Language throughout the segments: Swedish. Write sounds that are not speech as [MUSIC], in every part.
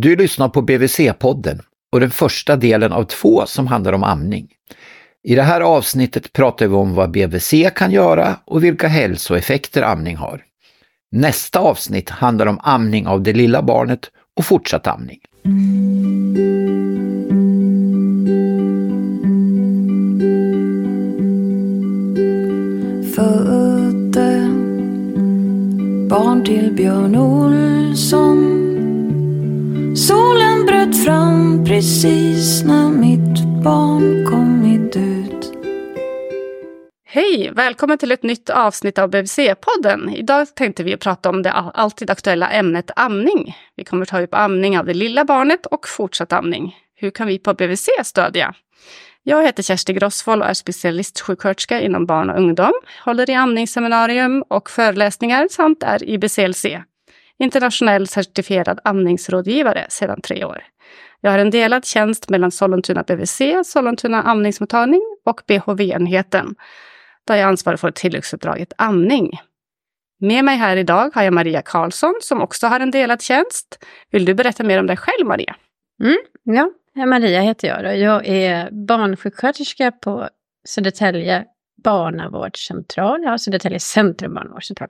Du lyssnar på BVC-podden och den första delen av två som handlar om amning. I det här avsnittet pratar vi om vad BVC kan göra och vilka hälsoeffekter amning har. Nästa avsnitt handlar om amning av det lilla barnet och fortsatt amning. Födde barn till Björn Olsson Solen bröt fram precis när mitt barn kommit ut Hej! Välkommen till ett nytt avsnitt av BVC-podden. Idag tänkte vi prata om det alltid aktuella ämnet amning. Vi kommer ta upp amning av det lilla barnet och fortsatt amning. Hur kan vi på BVC stödja? Jag heter Kersti Grossvoll och är specialistsjuksköterska inom barn och ungdom, håller i amningsseminarium och föreläsningar samt är IBCLC, internationell certifierad amningsrådgivare sedan tre år. Jag har en delad tjänst mellan Sollentuna BVC, Sollentuna amningsmottagning och BHV-enheten, där jag ansvarar för tilläggsuppdraget amning. Med mig här idag har jag Maria Karlsson som också har en delad tjänst. Vill du berätta mer om dig själv, Maria? Mm, ja, Maria heter jag. Då. Jag är barnsjuksköterska på Södertälje barnavårdscentral, ja, Södertälje centrum barnavårdscentral.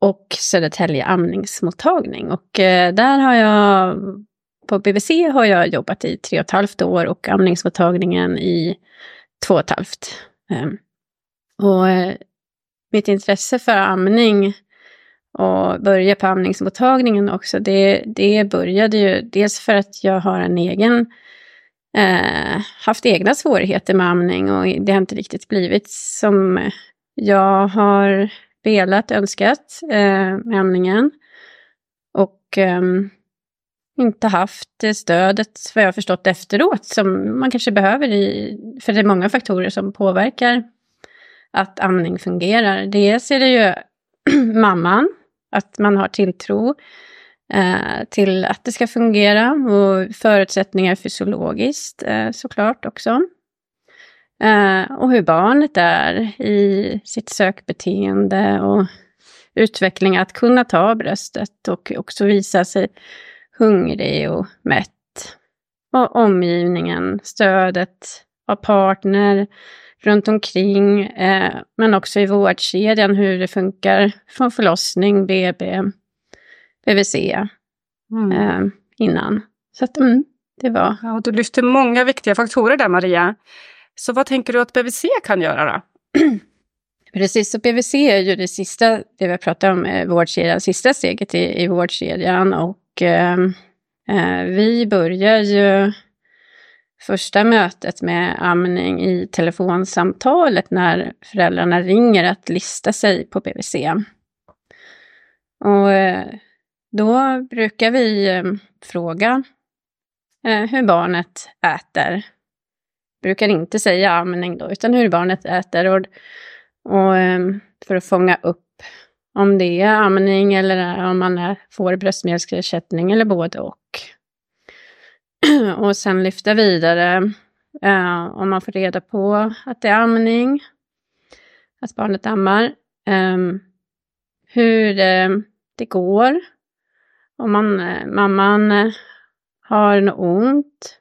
Och Södertälje amningsmottagning. Och eh, där har jag, på BVC har jag jobbat i tre och ett halvt år och amningsmottagningen i två och ett halvt. Ehm, och eh, mitt intresse för amning och börja på amningsmottagningen också, det, det började ju dels för att jag har en egen, eh, haft egna svårigheter med amning och det har inte riktigt blivit som jag har spelat önskat eh, med amningen. Och eh, inte haft det stödet, vad jag förstått efteråt, som man kanske behöver i, för det är många faktorer som påverkar att amning fungerar. Dels är det ju [CLEARS THROAT] mamman, att man har tilltro eh, till att det ska fungera och förutsättningar fysiologiskt eh, såklart också. Eh, och hur barnet är i sitt sökbeteende och utveckling att kunna ta bröstet och också visa sig hungrig och mätt. Och omgivningen, stödet av partner, runt omkring, eh, men också i vårdkedjan hur det funkar från förlossning, BB, BVC mm. eh, innan. Så att, mm, det var... Ja, du lyfter många viktiga faktorer där, Maria. Så vad tänker du att BVC kan göra då? [CLEARS THROAT] Precis, så BVC är ju det sista, det vi pratar om, eh, vårdkedjan, sista steget i, i vårdkedjan. Och eh, eh vi börjar ju första mötet med amning i telefonsamtalet när föräldrarna ringer att lista sig på BVC. Och eh, då brukar vi eh, fråga eh, hur barnet äter. Brukar inte säga amning då, utan hur barnet äter. Och, och ehm, för att fånga upp om det är amning eller om man får bröstmjölksersättning eller både och. [CLEARS THROAT] och sen lyfta vidare eh, om man får reda på att det är amning, att barnet ammar, ehm, Eh, hur uh, det går, om man, eh, mamman eh, har något ont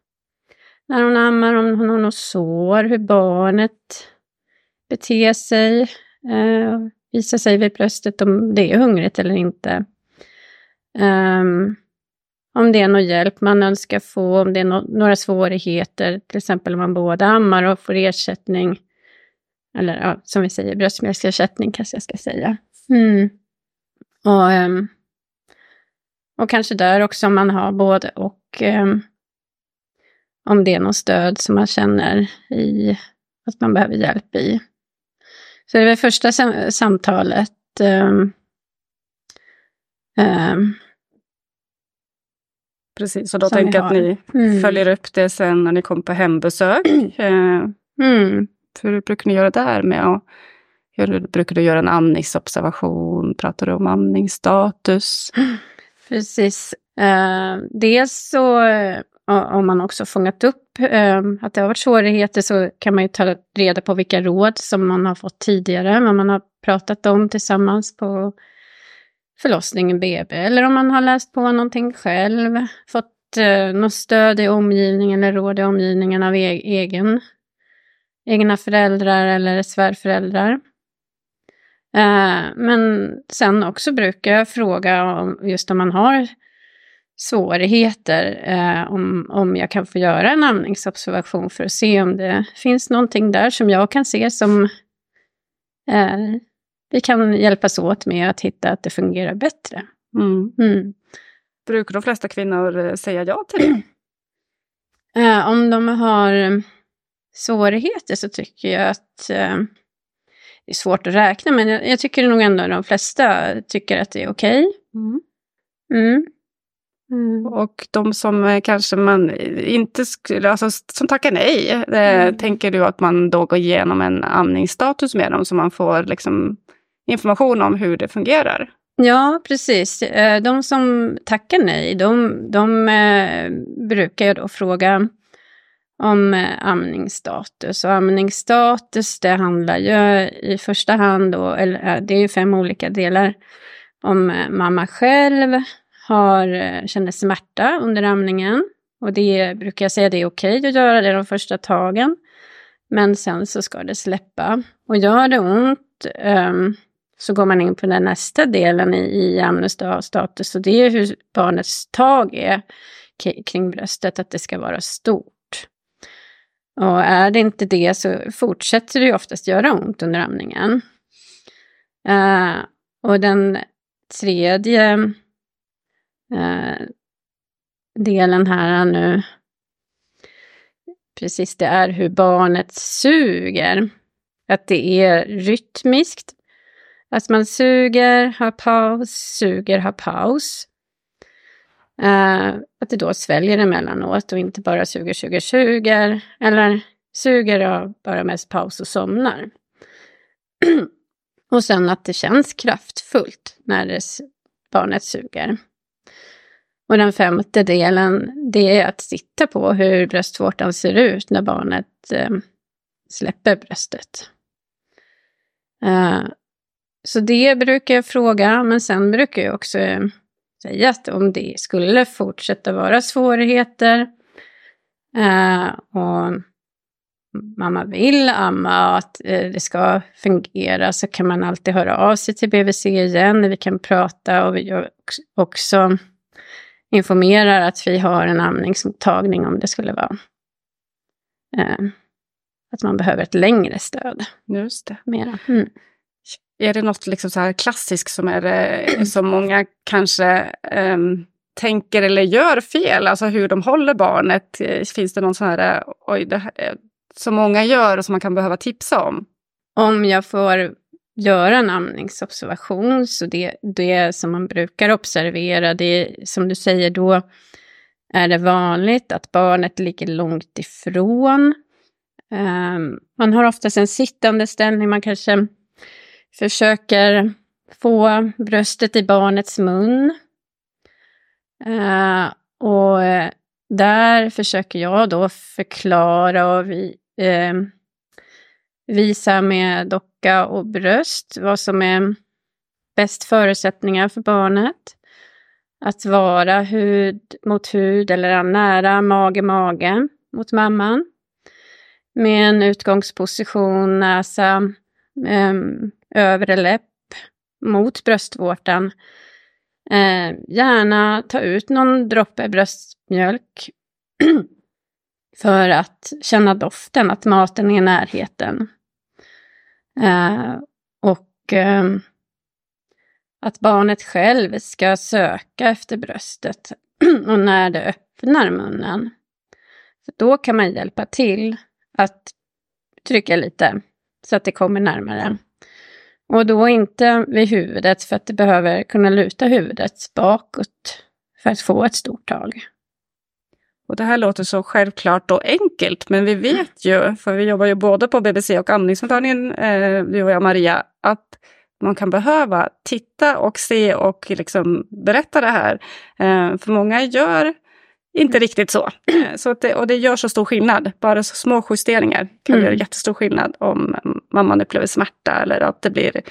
när hon ammar, om hon har något sår, hur barnet beter sig, eh, visar sig vid bröstet om det är hungrigt eller inte. Um, om det är någon hjälp man önskar få, om det är no några svårigheter, till exempel om man både ammar och får ersättning, eller ja, som vi säger, bröstmjölksersättning kanske jag ska säga. Mm. Och, um, och kanske där också om man har både och, um, om det är något stöd som man känner i att man behöver hjälp i. Så det väl första sam samtalet. Um, Precis, och då tänker jag att ni mm. följer upp det sen när ni kommer på hembesök. [CLEARS THROAT] Eh, mm. Hur brukar ni göra där med att hur brukar du göra en amningsobservation? Pratar du om amningsstatus? [GASPS] Precis. Eh, dels så om man också fångat upp eh, att det har varit svårigheter så kan man ju ta reda på vilka råd som man har fått tidigare, vad man har pratat om tillsammans på förlossningen BB. Eller om man har läst på någonting själv, fått eh, något stöd i omgivningen eller råd i omgivningen av e egen, egna föräldrar eller svärföräldrar. Eh, men sen också brukar jag fråga om, just om man har svårigheter eh, om, om jag kan få göra en amningsobservation för att se om det finns någonting där som jag kan se som eh, vi kan hjälpas åt med att hitta att det fungerar bättre. Mm. Mm. Brukar de flesta kvinnor eh, säga ja till det? [CLEARS THROAT] Eh, om de har svårigheter så tycker jag att eh, det är svårt att räkna, men jag, jag tycker nog ändå de flesta tycker att det är okej. Mm. Mm. Mm. Och de som eh, kanske man inte skulle, alltså som tackar nej, eh, Mm. tänker du att man då går igenom en amningsstatus med dem så man får liksom information om hur det fungerar? Ja, precis. Eh, De som tackar nej, de, de brukar jag då fråga om amningsstatus. Och amningsstatus, det handlar ju i första hand då, eller det är ju fem olika delar. Om mamma själv har, eh, känner smärta under amningen. Och det brukar jag säga det är okej att göra det de första tagen. Men sen så ska det släppa. Och gör det ont um, så går man in på den nästa delen i, i amningsstatus och det är hur barnets tag är kring bröstet, att det ska vara stort. Och är det inte det så fortsätter det ju oftast göra ont under amningen. Uh, och den tredje eh, delen här nu, precis det är hur barnet suger. Att det är rytmiskt. Att man suger, har paus, suger, har paus. Eh, att det då sväljer emellanåt och inte bara suger, suger, suger. Eller suger och bara mest paus och somnar. [CLEARS THROAT] och sen att det känns kraftfullt när det, barnet suger. Och den femte delen, det är att titta på hur bröstvårtan ser ut när barnet eh, släpper bröstet. Eh, så det brukar jag fråga, men sen brukar jag också eh, säga att om det skulle fortsätta vara svårigheter eh, och mamma vill amma och att eh, det ska fungera så kan man alltid höra av sig till BVC igen. Vi kan prata och vi gör också- också informerar att vi har en amningsmottagning om det skulle vara eh, att man behöver ett längre stöd. Just det. Mera. Mm. Är det något liksom så här klassiskt som, är, som många kanske ehm, tänker eller gör fel? Alltså hur de håller barnet? Finns det någon sån här, eh, oj, det här, eh, som många gör och som man kan behöva tipsa om? Om jag får göra en amningsobservation, så det, det som man brukar observera, det är som du säger då, är det vanligt att barnet ligger långt ifrån. Um, man har oftast en sittande ställning, man kanske försöker få bröstet i barnets mun. Uh, och eh, där försöker jag då förklara och vi, ehm, visa med docka och bröst vad som är bäst förutsättningar för barnet. Att vara hud mot hud eller nära mage-mage mot mamman. Med en utgångsposition, näsa, ehm, övre läpp mot bröstvårtan. Eh, gärna ta ut någon droppe bröstmjölk [CLEARS THROAT] för att känna doften, att maten är i närheten. Eh, och eh, att barnet själv ska söka efter bröstet [CLEARS THROAT] och när det öppnar munnen. För då kan man hjälpa till att trycka lite så att det kommer närmare. Och då inte vid huvudet för att det behöver kunna luta huvudet bakåt för att få ett stort tag. Och det här låter så självklart och enkelt, men vi vet ju, för vi jobbar ju både på BBC och amningsmottagningen, eh, du och jag Maria, att man kan behöva titta och se och liksom berätta det här. Eh, för många gör inte riktigt så. [CLEARS THROAT] Så att det, och det gör så stor skillnad. Bara så små justeringar kan Mm. göra jättestor skillnad om mamman upplever smärta eller att det blir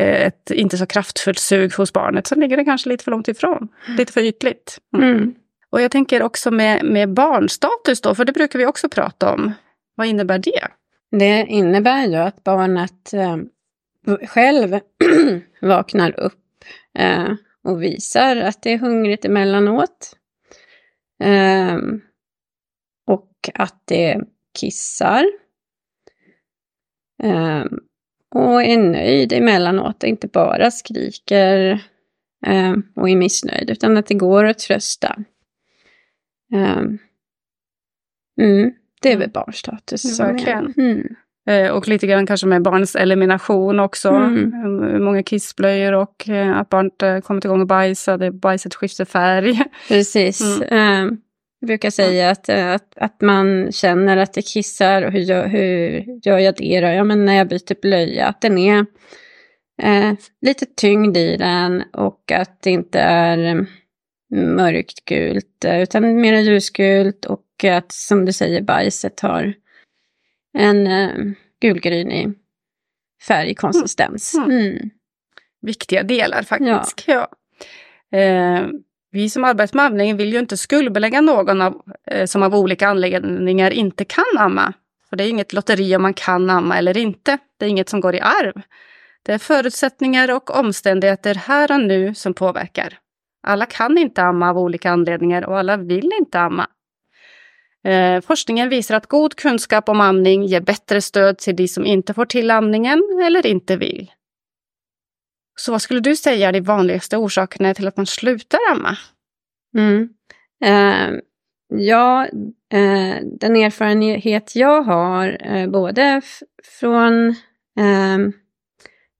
eh, ett inte så kraftfullt sug hos barnet så ligger det kanske lite för långt ifrån. Lite för ytligt. Mm. Och jag tänker också med, med barnstatus då, för det brukar vi också prata om. Vad innebär det? Det innebär ju att barnet eh, själv [CLEARS THROAT] vaknar upp eh, och visar att det är hungrigt emellanåt. Eh, och att det kissar. Eh, och är nöjd emellanåt, inte bara skriker eh, och är missnöjd, utan att det går att trösta. Eh, mm, det är väl barnstatus. är- Verkligen. Mm. Eh, och lite grann kanske med barnets elimination också. Mm. Hur många kissblöjor och eh, att barnet eh, kommer igång och bajsar, det bajset skiftar färg. [LAUGHS] Precis. Mm. Eh, jag brukar säga att, eh, att, att man känner att det kissar och hur gör, hur gör jag det då? Ja, men när jag byter blöja, att den är eh, lite tyngd i den och att det inte är eh, mörkt gult eh, utan mer ljusgult och att som du säger bajset har en eh, gulgrynig färgkonsistens. Mm. Mm. Viktiga delar faktiskt. Ja. Eh, vi som arbetar med amning vill ju inte skuldbelägga någon av, eh, som av olika anledningar inte kan amma. För det är inget lotteri om man kan amma eller inte. Det är inget som går i arv. Det är förutsättningar och omständigheter här och nu som påverkar. Alla kan inte amma av olika anledningar och alla vill inte amma. Eh, forskningen visar att god kunskap om amning ger bättre stöd till de som inte får till amningen eller inte vill. Så vad skulle du säga är de vanligaste orsakerna till att man slutar amma? Mm. Eh, ja, eh, den erfarenhet jag har, eh, både från eh,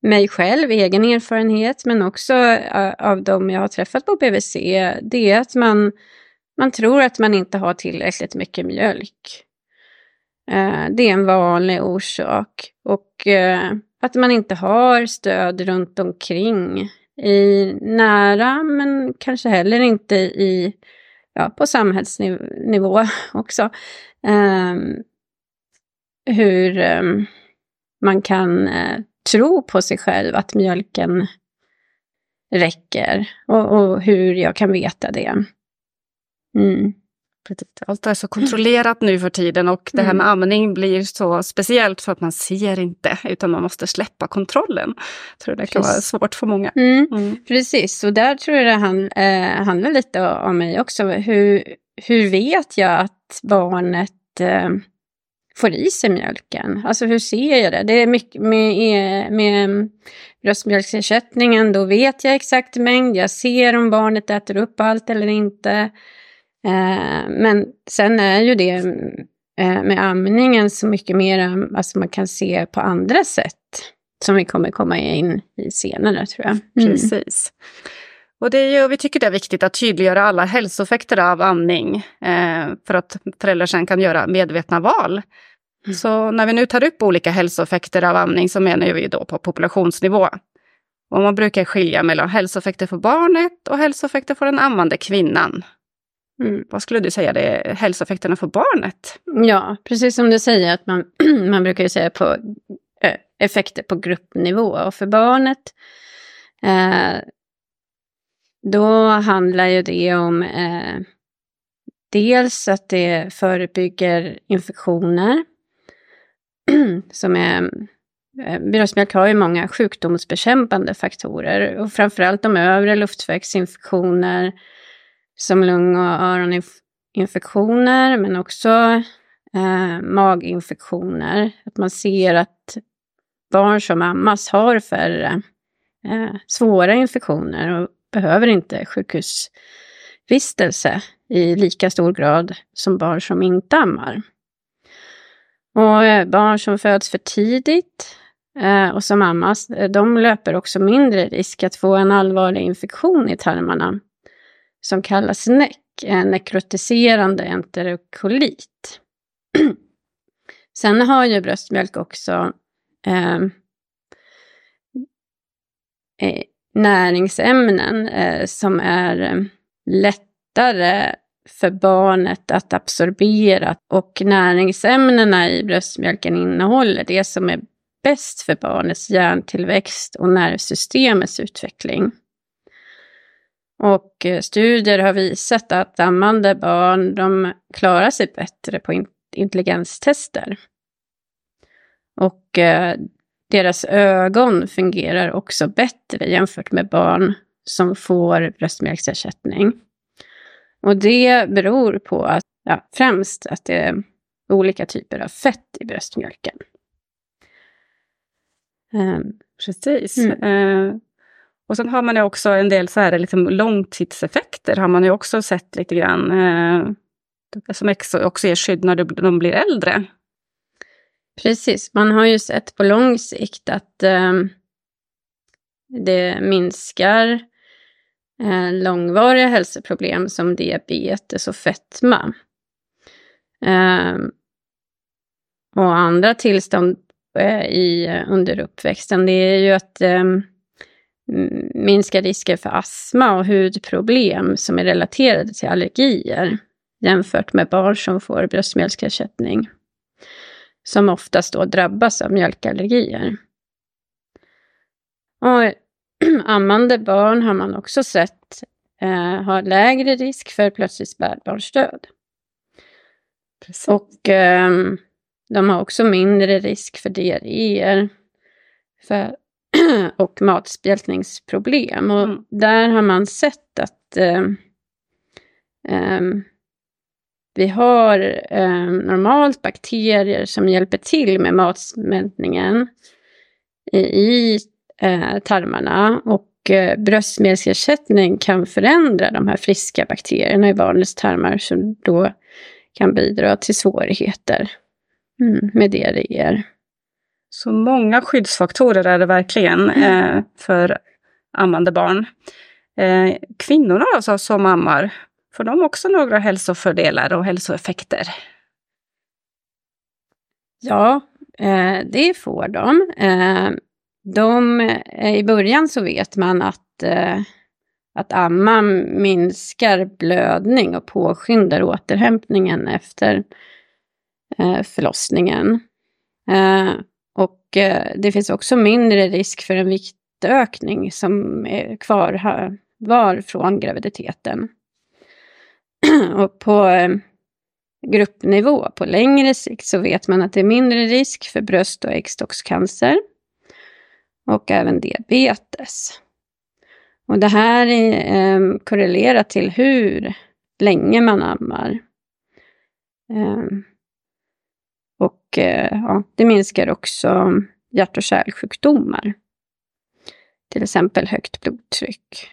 mig själv, egen erfarenhet, men också eh, av de jag har träffat på BVC, det är att man, man tror att man inte har tillräckligt mycket mjölk. Eh, det är en vanlig orsak. Och eh, att man inte har stöd runt omkring i nära, men kanske heller inte i, ja, på samhällsnivå [LAUGHS] också. Ehm, hur ehm, man kan tro på sig själv att mjölken räcker och, och hur jag kan veta det. Mm. Allt är så kontrollerat nu för tiden och det här Mm. med amning blir så speciellt för att man ser inte utan man måste släppa kontrollen. Jag tror det kan vara Precis. svårt för många. Mm. Mm. Precis, och där tror jag det han, eh, handlar lite om mig också. Hur, hur vet jag att barnet eh, får i sig mjölken? Alltså hur ser jag det? Det är mycket med, eh, med bröstmjölksersättningen, då vet jag exakt mängd. Jag ser om barnet äter upp allt eller inte. Eh, men sen är ju det eh, med amningen så mycket mer, alltså man kan se på andra sätt. Som vi kommer komma in i senare tror jag. Mm. Precis. Och det är ju, vi tycker det är viktigt att tydliggöra alla hälsoeffekter av amning eh, för att föräldrar sen kan göra medvetna val. Mm. Så när vi nu tar upp olika hälsoeffekter av amning så menar vi då på populationsnivå. Och man brukar skilja mellan hälsoeffekter för barnet och hälsoeffekter för den ammande kvinnan. Mm. Vad skulle du säga det är hälsoeffekterna för barnet? Ja, precis som du säger att man, [CLEARS THROAT] man brukar ju säga på eh, effekter på gruppnivå. Och för barnet eh, då handlar ju det om eh, dels att det förebygger infektioner. [CLEARS THROAT] som är, eh, bröstmjölk har ju många sjukdomsbekämpande faktorer och framförallt de övre luftvägsinfektioner som lung och öroninfektioner men också eh, maginfektioner. Att man ser att barn som ammas har färre eh, svåra infektioner och behöver inte sjukhusvistelse i lika stor grad som barn som inte ammar. Och eh, barn som föds för tidigt eh, och som ammas, eh, de löper också mindre risk att få en allvarlig infektion i tarmarna som kallas NEC, nekrotiserande enterokolit. [CLEARS THROAT] Sen har ju bröstmjölk också ehm, eh, näringsämnen eh, som är lättare för barnet att absorbera. Och näringsämnena i bröstmjölken innehåller det som är bäst för barnets hjärntillväxt och nervsystemets utveckling. Och eh, studier har visat att ammande barn de klarar sig bättre på intelligenstester. Och eh, deras ögon fungerar också bättre jämfört med barn som får bröstmjölksersättning. Och det beror på att, ja, främst att det är olika typer av fett i bröstmjölken. Um, Precis. Mm. Uh, och sen har man ju också en del så här, liksom långtidseffekter, har man ju också sett lite grann. Uh, som också ger skydd när de blir äldre. Precis, man har ju sett på lång sikt att um, det minskar Eh, långvariga hälsoproblem som diabetes och fetma. Eh, och andra tillstånd eh, i, eh, under uppväxten, det är ju att eh, minska risker för astma och hudproblem som är relaterade till allergier jämfört med barn som får bröstmjölksersättning. Som oftast då drabbas av mjölkallergier. Och [CLEARS THROAT] ammande barn har man också sett eh, har lägre risk för plötslig spädbarnsdöd. Precis. Och eh, de har också mindre risk för diarréer för, [CLEARS THROAT] och matspjältningsproblem. Och mm. där har man sett att eh, vi har normalt bakterier som hjälper till med matsmältningen i, i eh, tarmarna. Och eh, bröstmjölksersättning kan förändra de här friska bakterierna i barnets tarmar som då kan bidra till svårigheter mm, med diarréer. Så många skyddsfaktorer är det verkligen mm. eh, för ammande barn. Eh, kvinnorna alltså, som ammar, får de också några hälsofördelar och hälsoeffekter? Ja, eh, det får de. De, eh, I början så vet man att, eh, att amma minskar blödning och påskyndar återhämtningen efter eh, förlossningen. Eh, och eh, det finns också mindre risk för en viktökning som är kvar var från graviditeten. [CLEARS THROAT] och på eh, gruppnivå på längre sikt så vet man att det är mindre risk för bröst och äggstockscancer och även diabetes. Och det här är eh, korrelerar till hur länge man ammar. Eh, och eh, ja, det minskar också hjärt och kärlsjukdomar. Till exempel högt blodtryck.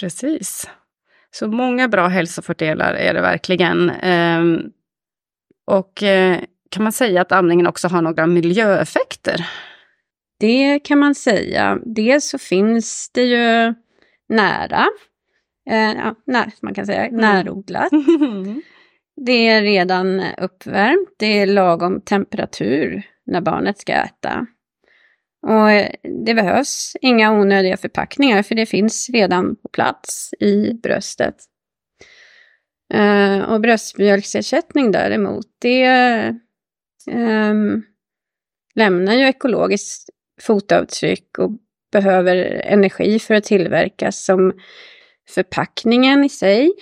Precis. Så många bra hälsofördelar är det verkligen. Ehm, och eh, kan man säga att amningen också har några miljöeffekter? Det kan man säga. Dels så finns det ju nära, eh, ja, när, man kan säga mm. närodlat. [LAUGHS] Det är redan uppvärmt, det är lagom temperatur när barnet ska äta. Och eh, det behövs inga onödiga förpackningar för det finns redan på plats i bröstet. Uh, och bröstmjölksersättning däremot, det um, lämnar ju ekologiskt fotavtryck och behöver energi för att tillverkas som förpackningen i sig,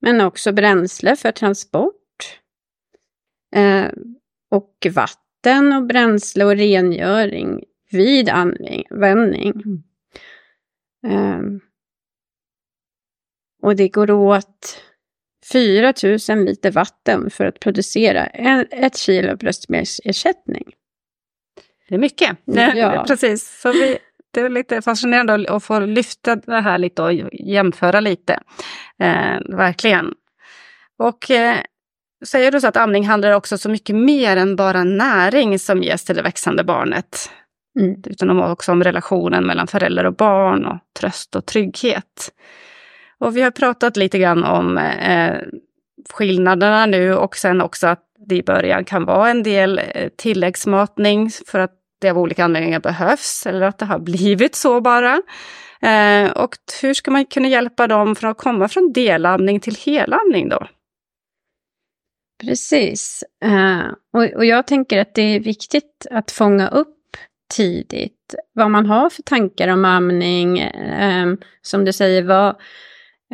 men också bränsle för transport. Eh, och vatten och bränsle och rengöring vid användning. Mm. Eh, och det går åt 4 000 liter vatten för att producera ett kilo bröstmjölksersättning. Det är mycket. [LAUGHS] Ja. Precis. Så vi, det är lite fascinerande att få lyfta det här lite och jämföra lite. Eh, verkligen. Och eh, säger du så att amning handlar också så mycket mer än bara näring som ges till det växande barnet. Mm. Utan också om relationen mellan förälder och barn och tröst och trygghet. Och vi har pratat lite grann om eh, skillnaderna nu och sen också att det i början kan vara en del eh, tilläggsmatning för att det av olika anledningar behövs eller att det har [LAUGHS] blivit så bara. Eh, och hur ska man kunna hjälpa dem från att komma från delamning till helamning då? Precis. Eh, och, och jag tänker att det är viktigt att fånga upp tidigt vad man har för tankar om amning. Eh, som du säger, vad,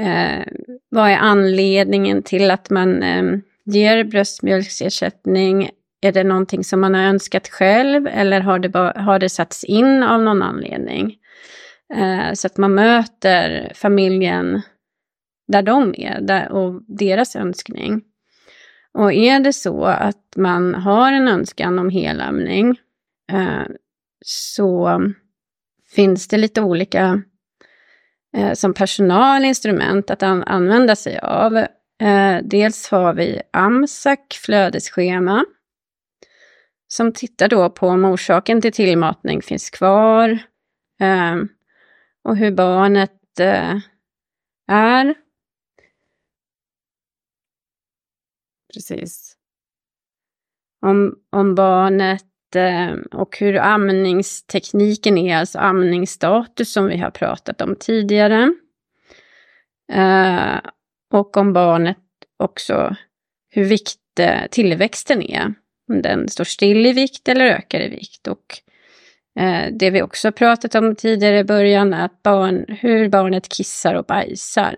eh, vad är anledningen till att man eh, ger bröstmjölksersättning? Är det någonting som man har önskat själv eller har det, bara, har det satts in av någon anledning? Eh, så att man möter familjen där de är där, och deras önskning. Och är det så att man har en önskan om helämning eh, så finns det lite olika eh, som personalinstrument att an använda sig av. Eh, dels har vi AMSAC flödesschema som tittar då på om orsaken till tillmatning finns kvar eh, och hur barnet eh, är precis. Om, om barnet eh, och hur amningstekniken är, alltså amningsstatus som vi har pratat om tidigare. Eh, och om barnet också hur vikt, eh, tillväxten är. Om den står still i vikt eller ökar i vikt. Och eh, det vi också pratat om tidigare i början, att barn, hur barnet kissar och bajsar.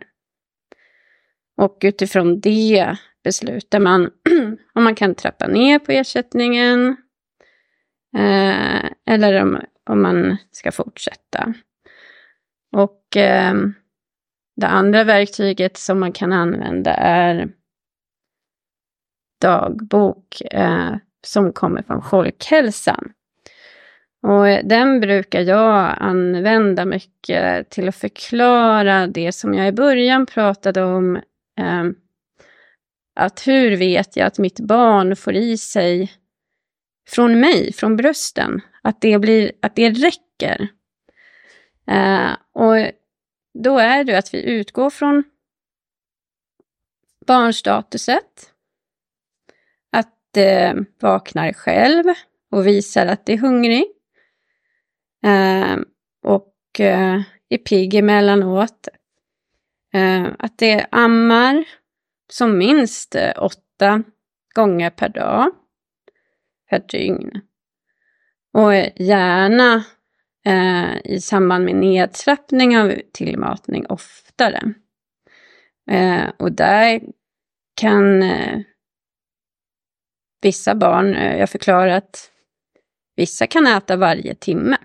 Och utifrån det beslutar man [CLEARS THROAT] om man kan trappa ner på ersättningen eh, eller om, om man ska fortsätta. Och eh, det andra verktyget som man kan använda är dagbok eh, som kommer från Folkhälsan. Och eh, den brukar jag använda mycket till att förklara det som jag i början pratade om eh, att hur vet jag att mitt barn får i sig från mig, från brösten, att det, blir, att det räcker. Eh, och då är det att vi utgår från barnstatuset, det eh, vaknar själv och visar att det är hungrig. Eh, och eh, är pigg emellanåt. Eh, att det ammar som minst eh, åtta gånger per dag, per dygn. Och eh, gärna eh, i samband med nedtrappning av tillmatning oftare. Eh, och där kan eh, vissa barn, eh, jag förklarar att vissa kan äta varje timme.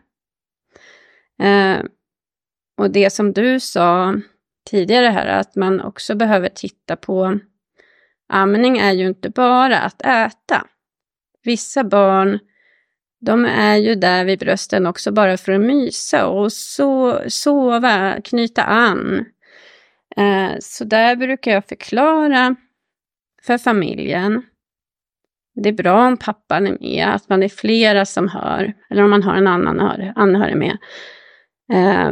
Eh, och det som du sa tidigare här, att man också behöver titta på amning är ju inte bara att äta. Vissa barn, de är ju där vid brösten också bara för att mysa och so sova, knyta an. Eh, så där brukar jag förklara för familjen. Det är bra om pappan är med, att man är flera som hör, eller om man har en annan anhörig med. Eh,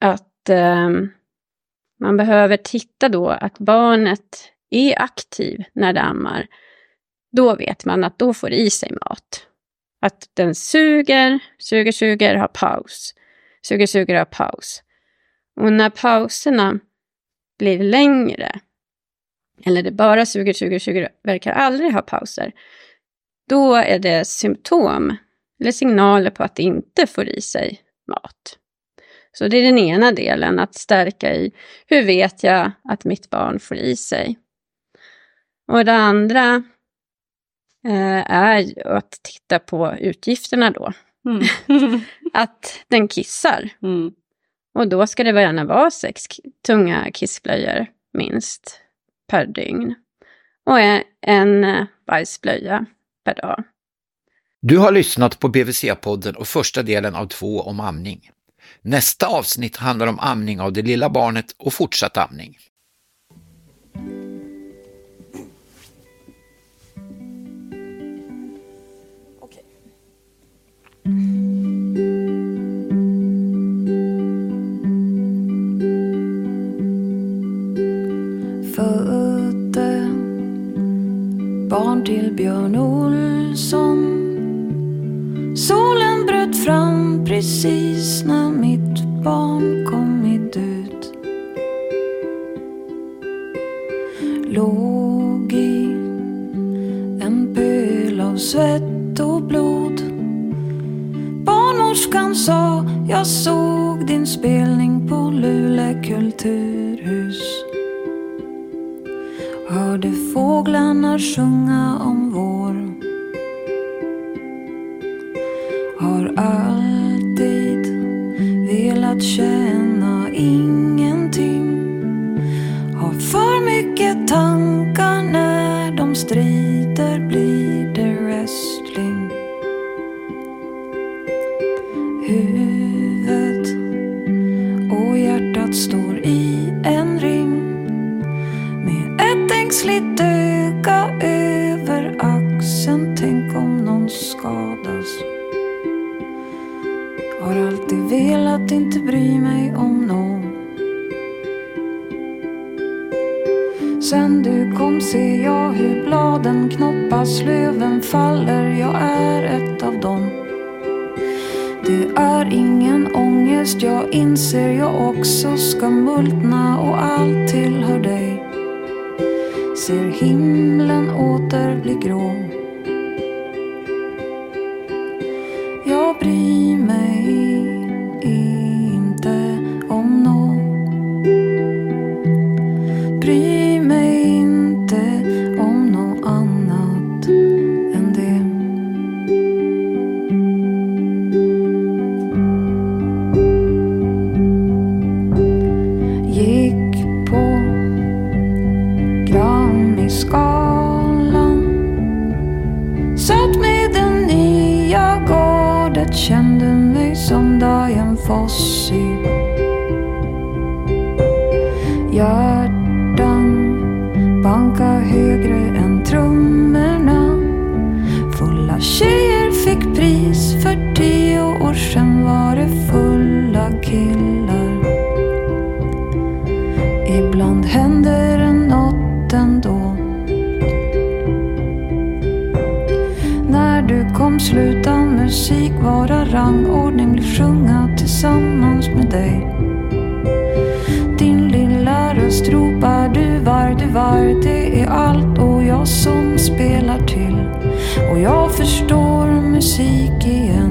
att eh, man behöver titta då att barnet är aktiv när det ammar. Då vet man att då får det i sig mat. Att den suger, suger, suger, har paus. Suger, suger, har paus. Och när pauserna blir längre, eller det bara suger, suger, suger, verkar aldrig ha pauser, då är det symptom eller signaler på att det inte får i sig mat. Så det är den ena delen, att stärka i hur vet jag att mitt barn får i sig. Och det andra eh, är att titta på utgifterna då. Mm. [LAUGHS] att den kissar. Mm. Och då ska det gärna vara sex tunga kissblöjor minst per dygn. Och en eh, bajsblöja per dag. Du har lyssnat på BVC-podden och första delen av två om amning. Nästa avsnitt handlar om amning av det lilla barnet och fortsatt amning. mycket tankar när de strider. Blir du kom sluta musik vara rangordning, bli sjunga tillsammans med dig. Din lilla röst ropar du var, du var, det är allt och jag som spelar till. Och jag förstår musik igen.